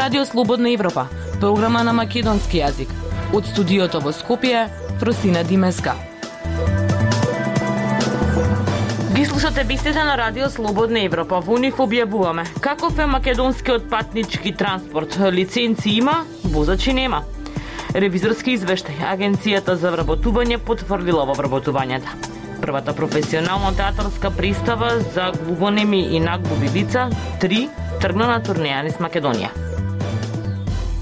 Радио Слободна Европа, програма на македонски јазик. Од студиото во Скопје, Фростина Димеска. Ги слушате бистите на Радио Слободна Европа. Во них објавуваме каков е македонскиот патнички транспорт. Лиценци има, возачи нема. Ревизорски извештај. Агенцијата за вработување потврдила во вработувањата. Првата професионална театарска пристава за глубонеми и наглуби лица, 3, тргна на турнеја низ Македонија.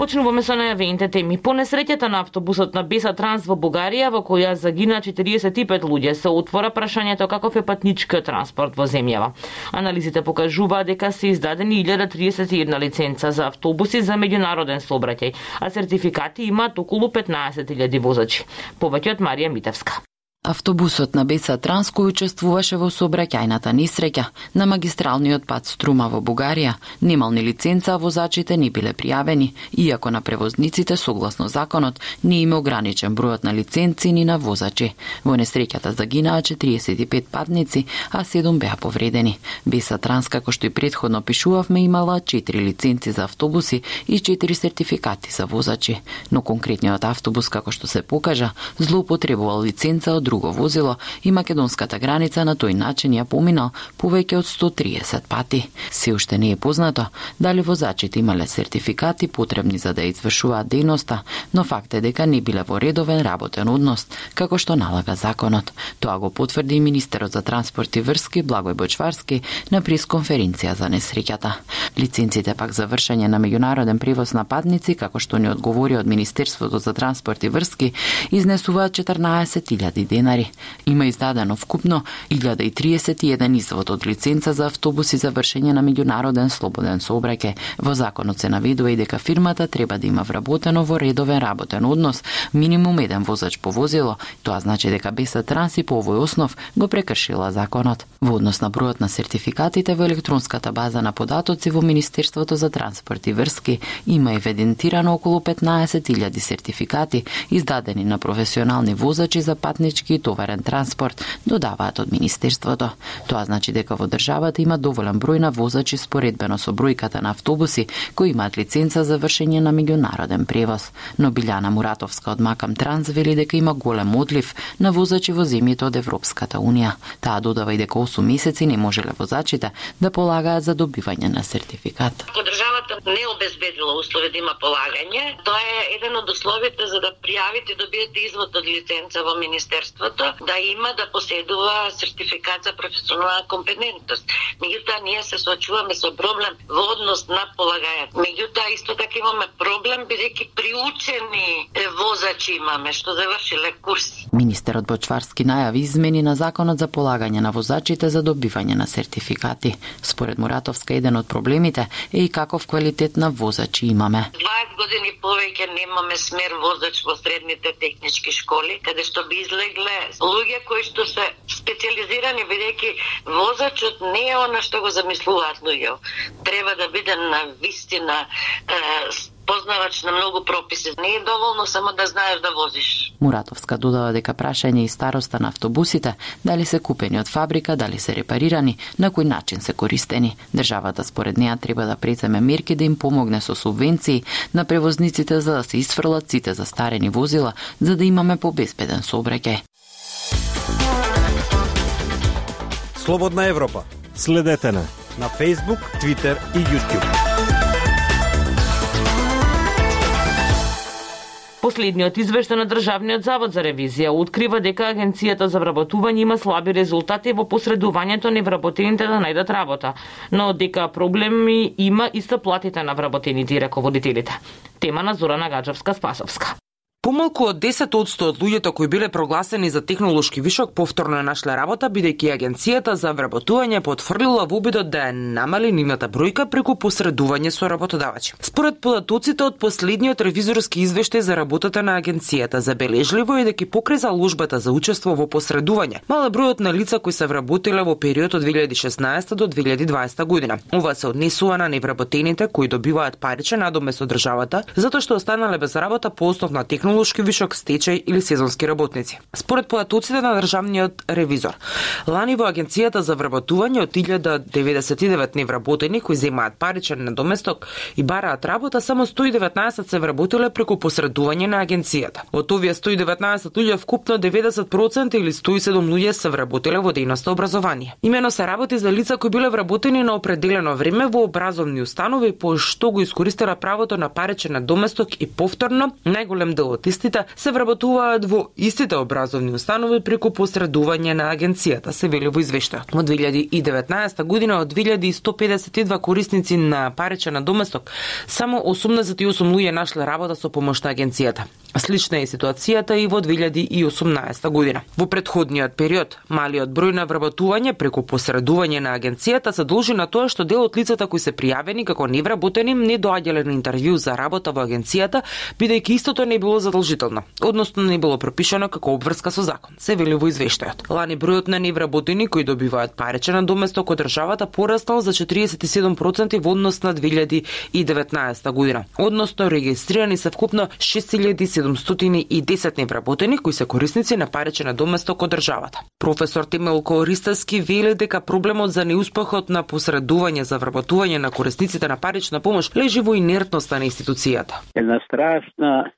Почнуваме со најавените теми. По несреќата на автобусот на Беса Транс во Бугарија, во која загина 45 луѓе, се отвора прашањето каков е патничкиот транспорт во земјава. Анализите покажуваат дека се издадени 1031 лиценца за автобуси за меѓународен сообраќај, а сертификати имаат околу 15.000 возачи. Повеќе од Марија Митевска. Автобусот на Беса Транс кој учествуваше во сообраќајната несреќа на магистралниот пат Струма во Бугарија немал ни лиценца, возачите не биле пријавени, иако на превозниците согласно законот не има ограничен бројот на лиценци ни на возачи. Во несреќата загинаа 45 патници, а 7 беа повредени. Беса Транс, како што и предходно пишувавме, имала 4 лиценци за автобуси и 4 сертификати за возачи, но конкретниот автобус, како што се покажа, злоупотребувал лиценца од друго возило и македонската граница на тој начин ја поминал повеќе од 130 пати. Се уште не е познато дали возачите имале сертификати потребни за да извршуваат дејноста, но факт е дека не биле во редовен работен однос, како што налага законот. Тоа го потврди и министерот за транспорт и врски Благој Бочварски на пресконференција за несреќата. Лиценците пак за вршење на меѓународен превоз на патници, како што ни одговори од Министерството за транспорт и врски, изнесуваат 14.000 денари денари. Има издадено вкупно 1031 извод од лиценца за автобуси за вршење на меѓународен слободен сообраќај. Во законот се наведува и дека фирмата треба да има вработено во редовен работен однос минимум еден возач по возило. Тоа значи дека Беса Транси по овој основ го прекршила законот. Во однос на бројот на сертификатите во електронската база на податоци во Министерството за транспорт и врски има евидентирано околу 15.000 сертификати издадени на професионални возачи за патнички и товарен транспорт, додаваат од Министерството. Тоа значи дека во државата има доволен број на возачи споредбено со бројката на автобуси кои имаат лиценца за вршење на меѓународен превоз. Но Билјана Муратовска од Макам Транс вели дека има голем одлив на возачи во земјите од Европската Унија. Таа додава и дека 8 месеци не можеле возачите да полагаат за добивање на сертификат. Ако државата не обезбедила услови да има полагање, тоа е еден од условите за да пријавите и добиете извод од лиценца во Министерството, да има да поседува сертификат за професионална компетентност. Меѓутоа, ние се соочуваме со проблем во однос на полагањето. Меѓутоа, исто така имаме проблем, бидејќи приучени возачи имаме, што завршиле курси. Министерот Бочварски најави измени на законот за полагање на возачите за добивање на сертификати. Според Муратовска, еден од проблемите е и каков квалитет на возачи имаме. 20 години повеќе немаме смер возач во средните технички школи, каде што би излегле луѓе кои што се специализирани бидејќи возачот не е она што го замислуваат луѓе. Треба да биде на вистина е, познавач на многу прописи. Не е доволно само да знаеш да возиш. Муратовска додава дека прашање и староста на автобусите, дали се купени од фабрика, дали се репарирани, на кој начин се користени. Државата според неа треба да преземе мерки да им помогне со субвенции на превозниците за да се исфрлат сите застарени возила, за да имаме побезбеден сообраќај. Слободна Европа. Следете на На Facebook, Twitter и YouTube. Последниот извештај на Државниот завод за ревизија открива дека Агенцијата за вработување има слаби резултати во посредувањето на вработените да најдат работа, но дека проблеми има и со платите на вработените и раководителите. Тема на Зорана Гаджевска Спасовска. Помалку од 10% од луѓето кои биле прогласени за технолошки вишок повторно нашле работа бидејќи агенцијата за вработување потврдила во обидот да ја намали нивната бројка преку посредување со работодавачи. Според податоците од последниот ревизорски извештај за работата на агенцијата, забележливо е дека покрај заложбата за учество во посредување, мала бројот на лица кои се вработиле во период од 2016 до 2020 година. Ова се однесува на невработените кои добиваат паричен надомест од државата затоа што останале без работа по основ на технолошки технолошки вишок, стечај или сезонски работници. Според податоците на државниот ревизор, лани во агенцијата за вработување од 1099 невработени кои земаат паричен надоместок и бараат работа, само 119 се вработиле преку посредување на агенцијата. Од овие 119 луѓе вкупно 90% или 107 луѓе се вработиле во дејноста образование. Имено се работи за лица кои биле вработени на определено време во образовни установи по што го искористила правото на паричен надоместок и повторно најголем дел од истите се вработуваат во истите образовни установи преку посредување на агенцијата, се вели во извештајот. Во 2019 година од 2152 корисници на паричен доместок, само 88 луѓе нашле работа со помош на агенцијата. Слична е ситуацијата и во 2018 година. Во предходниот период, малиот број на вработување преку посредување на агенцијата се должи на тоа што дел од лицата кои се пријавени како невработени не доаѓале на интервју за работа во агенцијата, бидејќи истото не било задолжително, односно не било пропишано како обврска со закон, се вели во извештајот. Лани бројот на невработени кои добиваат паричен доместо од државата порастал за 47% во однос на 2019 година, односно регистрирани се вкупно 6710 невработени кои се корисници на паричен доместо од државата. Професор Тимелко Ристаски вели дека проблемот за неуспехот на посредување за вработување на корисниците на парична помош лежи во инертноста на институцијата. Една страшна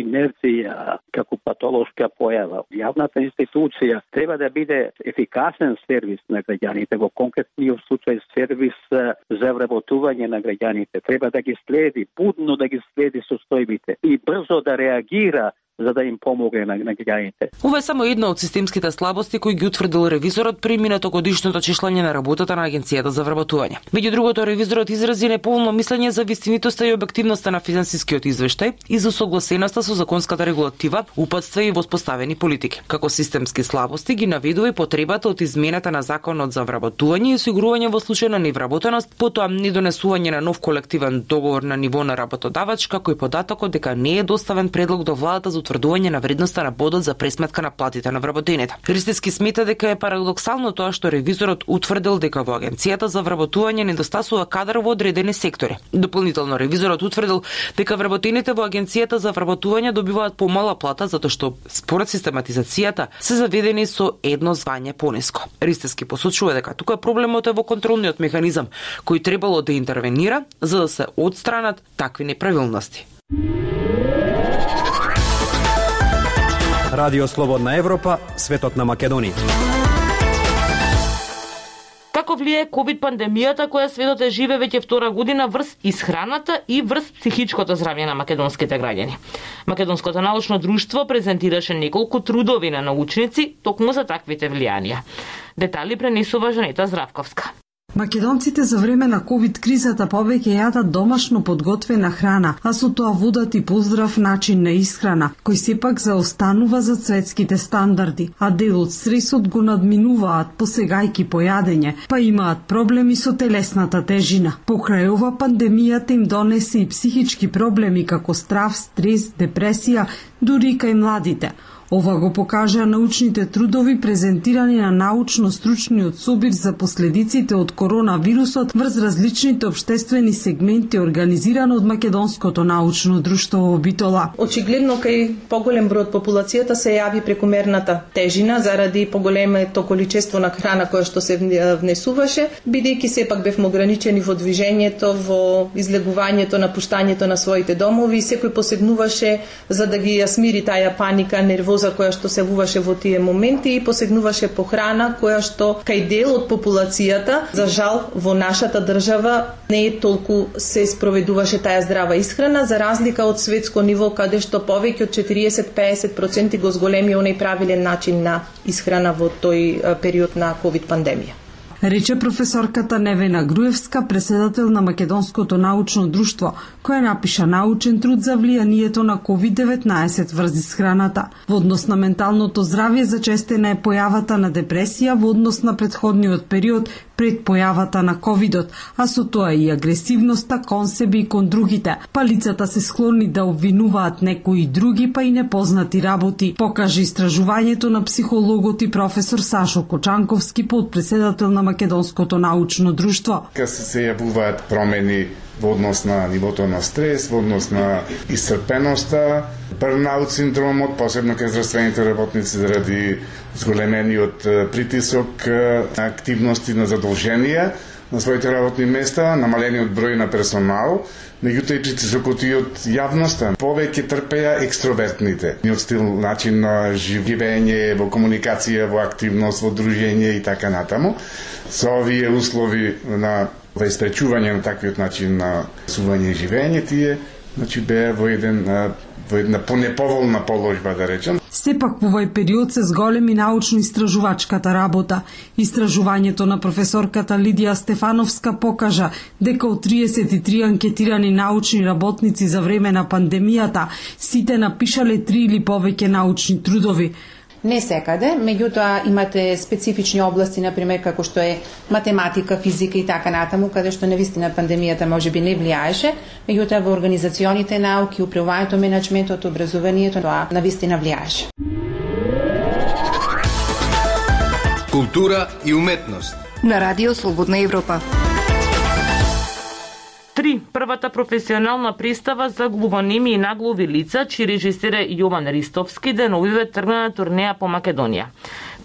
инерција како патолошка појава. Јавната институција треба да биде ефикасен сервис на граѓаните, во конкретниот случај сервис за вработување на граѓаните. Треба да ги следи, будно да ги следи состојбите и брзо да реагира за да им помогне на, на граѓаните. Ова е само една од системските слабости кои ги утврдил ревизорот при минато годишното чишлање на работата на агенцијата за вработување. Меѓу другото ревизорот изрази неповолно мислење за вистинитоста и објективноста на финансискиот извештај и за согласеноста со законската регулатива, упатства и воспоставени политики. Како системски слабости ги наведува и потребата од измената на законот за вработување и осигурување во случај на невработеност, потоа недонесување на нов колективен договор на ниво на работодавач, како и податокот дека не е доставен предлог до владата за утврдување на вредноста на бодот за пресметка на платите на вработените. Христиски смета дека е парадоксално тоа што ревизорот утврдил дека во агенцијата за вработување недостасува кадар во одредени сектори. Дополнително ревизорот утврдил дека вработените во агенцијата за вработување добиваат помала плата затоа што според систематизацијата се заведени со едно звање пониско. Ристески посочува дека тука проблемот е во контролниот механизам кој требало да интервенира за да се отстранат такви неправилности. Радио Слободна Европа, светот на Македонија. Како влие ковид пандемијата која светот е живе веќе втора година врз исхраната и врз психичкото здравје на македонските граѓани. Македонското научно друштво презентираше неколку трудови на научници токму за таквите влијанија. Детали пренесува Жанета Здравковска. Македонците за време на ковид кризата повеќе јадат домашно подготвена храна, а со тоа водат и поздрав начин на исхрана, кој сепак заостанува за светските стандарди, а дел од стресот го надминуваат посегајки по јадење, па имаат проблеми со телесната тежина. Покрај ова пандемијата им донесе и психички проблеми како страв, стрес, депресија, дури и кај младите – Ова го покажа научните трудови презентирани на научно-стручниот собир за последиците од коронавирусот врз различните обштествени сегменти организирано од Македонското научно друштво во Битола. Очигледно кај поголем број од популацијата се јави прекомерната тежина заради поголемото количество на храна која што се внесуваше, бидејќи сепак бевме ограничени во движењето, во излегувањето, напуштањето на своите домови, секој посегнуваше за да ги ја смири таја паника, нервоз доза која што се вуваше во тие моменти и посегнуваше по храна која што кај дел од популацијата, за жал, во нашата држава не е толку се спроведуваше таа здрава исхрана, за разлика од светско ниво, каде што повеќе од 40-50% го зголеми оној правилен начин на исхрана во тој период на ковид пандемија рече професорката Невена Груевска, преседател на Македонското научно друштво, која напиша научен труд за влијанието на COVID-19 врз исхраната. Во однос на менталното здравје зачестена е појавата на депресија во однос на предходниот период пред појавата на ковидот, а со тоа и агресивноста кон себе и кон другите, па лицата се склонни да обвинуваат некои други, па и непознати работи, покаже истражувањето на психологот и професор Сашо Кочанковски, подпредседател на Македонското научно друштво. Ка се, се јавуваат промени во однос на нивото на стрес, во однос на исцрпеноста, Бърнаут синдромот, посебно кај здравствените работници заради зголемениот притисок на активности на задолженија на своите работни места, намалениот број на персонал, меѓутоа и притисокот и од јавноста. Повеќе трпеа екстровертните. Ниот стил, начин на живење, во комуникација, во активност, во дружење и така натаму. Со овие услови на воистречување на таквиот начин на сување и живење, тие значи беа во еден во една понеповолна положба, да речем. Сепак во овој период се зголеми научно-истражувачката работа. Истражувањето на професорката Лидија Стефановска покажа дека од 33 анкетирани научни работници за време на пандемијата, сите напишале три или повеќе научни трудови. Не секаде, меѓутоа имате специфични области, например, како што е математика, физика и така натаму, каде што невистина пандемијата може би не влијаеше, меѓутоа во организационите науки, управувањето, менеджментот, образованието, тоа навистина влијаеше. Култура и уметност. На Радио Слободна Европа. 3. првата професионална пристава за глувоними и наглови лица, чиј режисере Јован Ристовски, да деновиве тргна на турнеја по Македонија.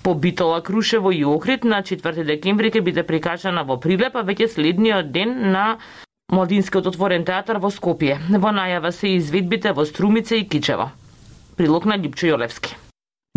По Битола, Крушево и Охрид на 4 декември ќе биде прикажана во Прилеп, а веќе следниот ден на Младинскиот отворен театар во Скопје. Во најава се изведбите во Струмица и Кичево. Прилог на Липчо Јолевски.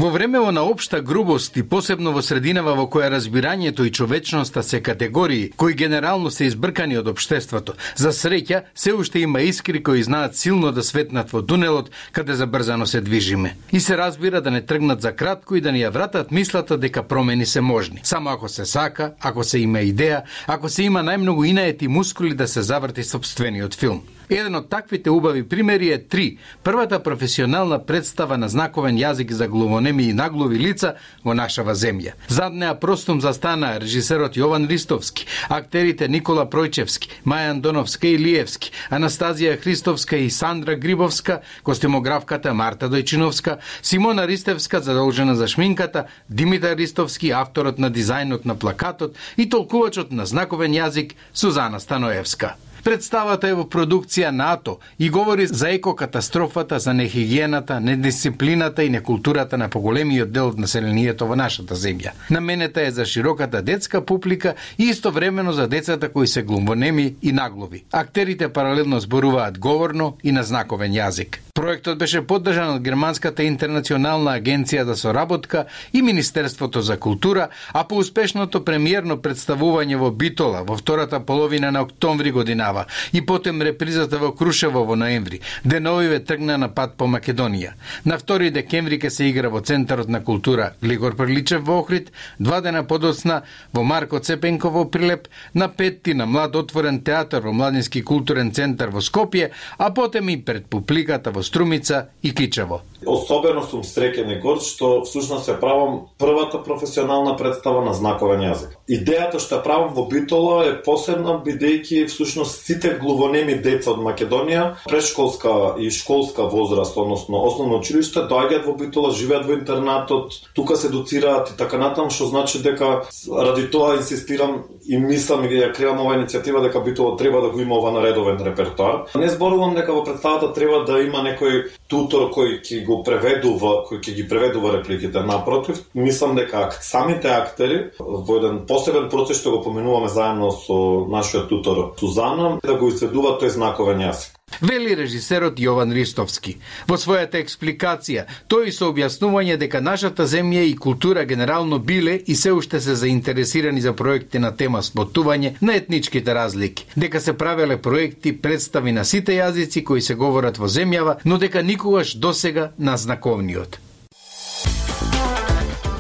Во времево на општа грубост и посебно во срединава во која разбирањето и човечноста се категории кои генерално се избркани од обштеството, за среќа се уште има искри кои знаат силно да светнат во тунелот каде забрзано се движиме. И се разбира да не тргнат за кратко и да ни ја вратат мислата дека промени се можни. Само ако се сака, ако се има идеја, ако се има најмногу инаети мускули да се заврти собствениот филм. Еден од таквите убави примери е Три, првата професионална представа на знаковен јазик за глумонеми и наглови лица во нашава земја. Зад неа простум застана режисерот Јован Ристовски, актерите Никола Пројчевски, Мајан Доновска и Лиевски, Анастазија Христовска и Сандра Грибовска, костимографката Марта Дојчиновска, Симона Ристевска задолжена за шминката, Димитар Ристовски, авторот на дизајнот на плакатот и толкувачот на знаковен јазик Сузана Станоевска. Представата е во продукција НАТО и говори за екокатастрофата, за нехигиената, недисциплината и некултурата на поголемиот дел од населението во нашата земја. Наменета е за широката детска публика и истовремено за децата кои се глумбонеми и наглови. Актерите паралелно зборуваат говорно и на знаковен јазик. Проектот беше поддржан од Германската интернационална агенција за соработка и Министерството за култура, а по успешното премиерно представување во Битола во втората половина на октомври година годинава и потем репризата во Крушево во ноември, деновиве тргна на пат по Македонија. На 2 декември ке се игра во Центарот на култура Глигор Прличев во Охрид, два дена подоцна во Марко Цепенко во Прилеп, на петти на Млад отворен театар во Младински културен центар во Скопје, а потем и пред публиката во Струмица и Кичево. Особено сум среќен и горд што всушност ја правам првата професионална представа на знаковен јазик. Идејата што ја правам во Битола е посебна бидејќи всушност сите глувонеми деца од Македонија, прешколска и школска возраст, односно основно училиште, доаѓаат во Битола, живеат во интернатот, тука се доцираат и така натам, што значи дека ради тоа инсистирам и мислам и ја креам оваа иницијатива дека Битола треба да го има ова наредовен репертоар. Не зборувам дека во представата треба да има некој тутор кој ќе го преведува, кој ќе ги преведува репликите. Напротив, мислам дека самите актери во еден посебен процес што го поменуваме заедно со нашиот тутор Сузана да го изведува тој знаковен јазик. Вели режисерот Јован Ристовски. Во својата експликација, тој со објаснување дека нашата земја и култура генерално биле и се уште се заинтересирани за проекти на тема спотување на етничките разлики, дека се правеле проекти представи на сите јазици кои се говорат во земјава, но дека никогаш досега на знаковниот.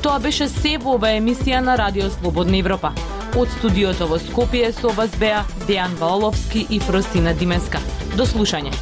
Тоа беше се во оваа емисија на Радио Слободна Европа. Од студиото во Скопје со вас беа Дејан Валовски и Фростина Димеска. До слушање.